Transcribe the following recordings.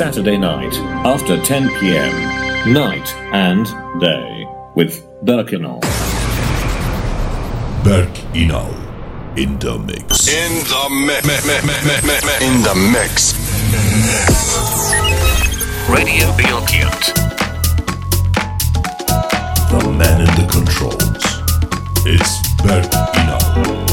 Saturday night after 10 p.m. Night and day with Berk Inal. Berk Inal in the mix. In the mix. In the mix. Radio Bilkent. The man in the controls. It's Berk Inal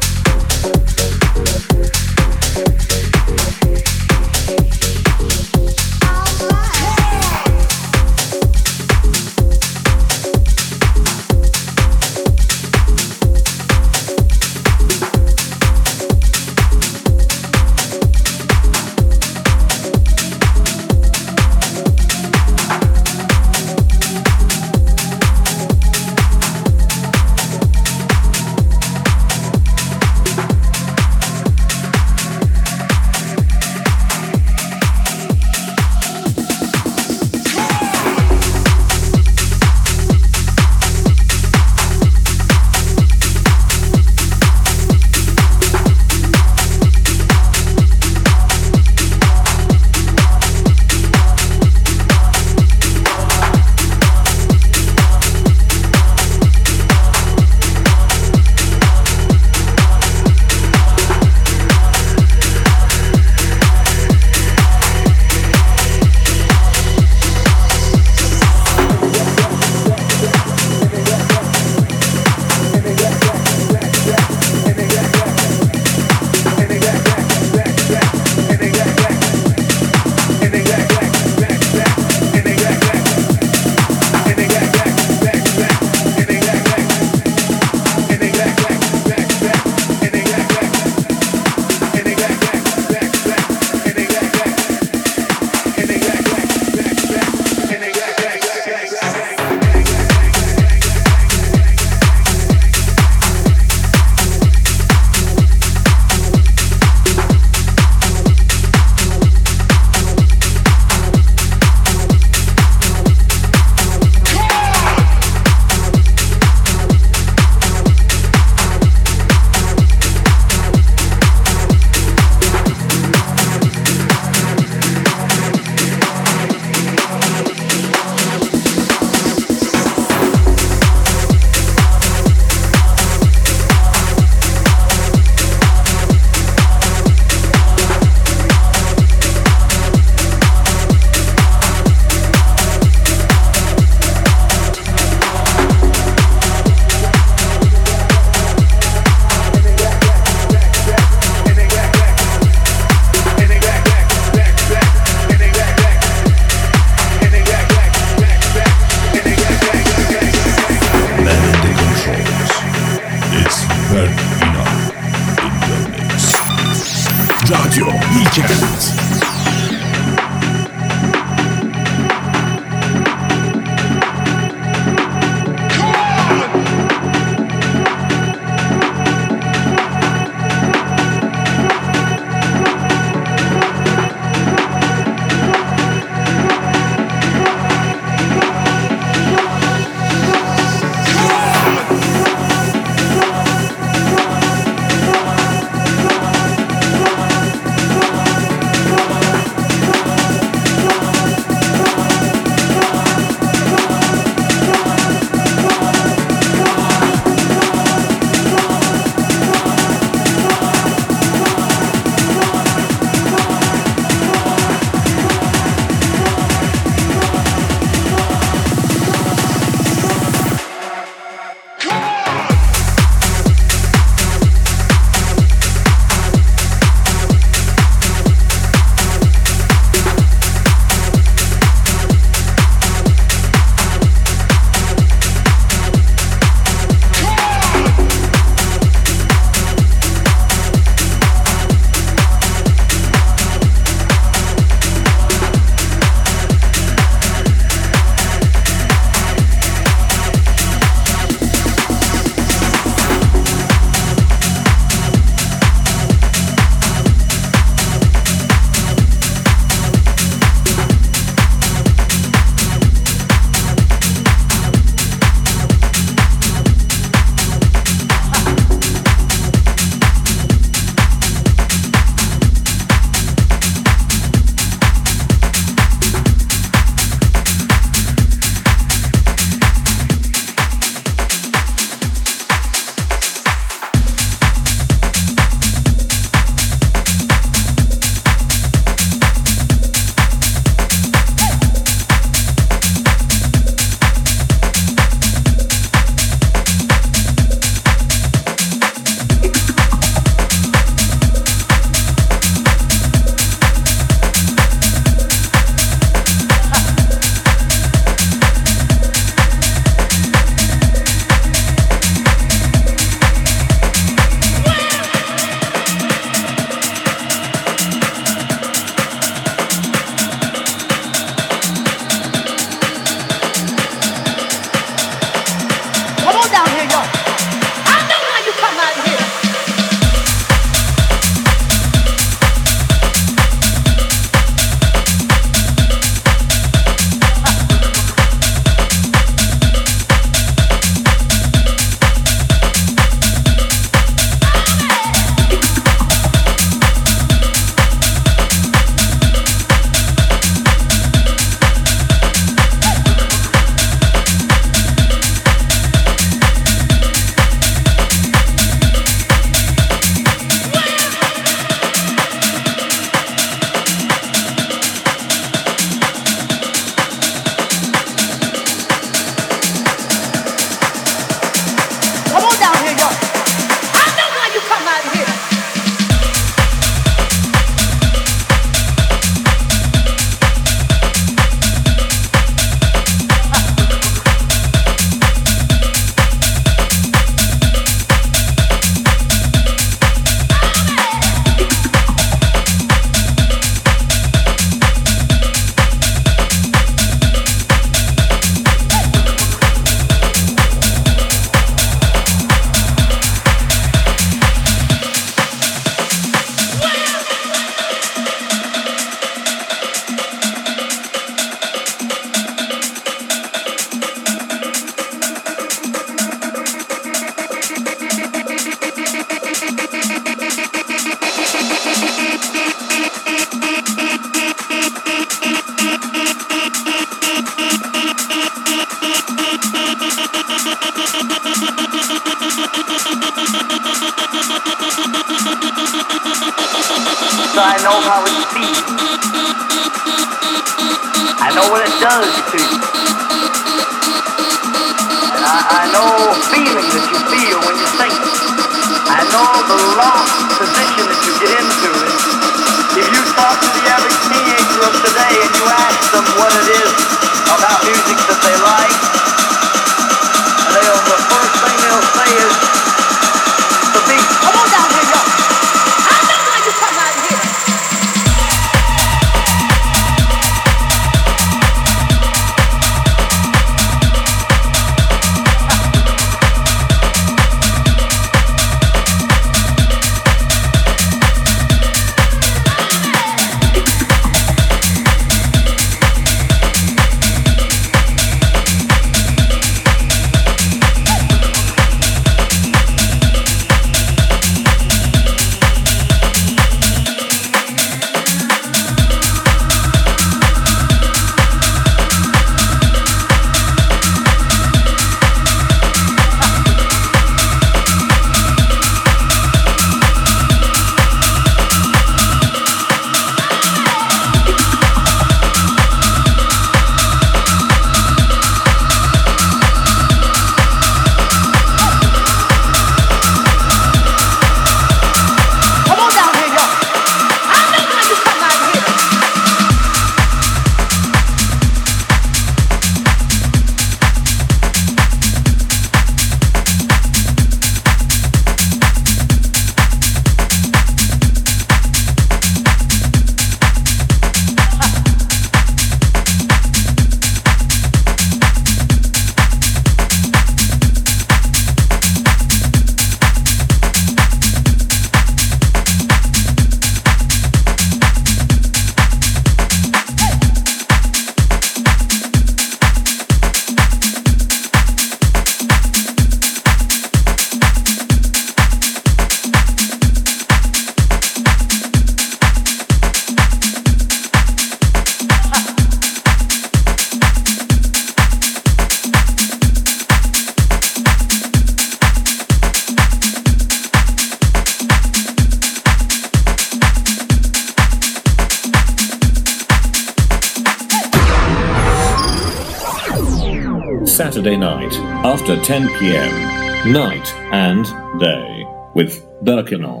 Saturday night after 10 pm. Night and Day with Berk Inal.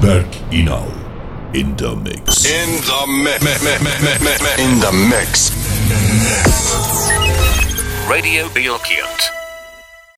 Berk Inal in the mix. In the mix. In the mix. Radio Bilkent.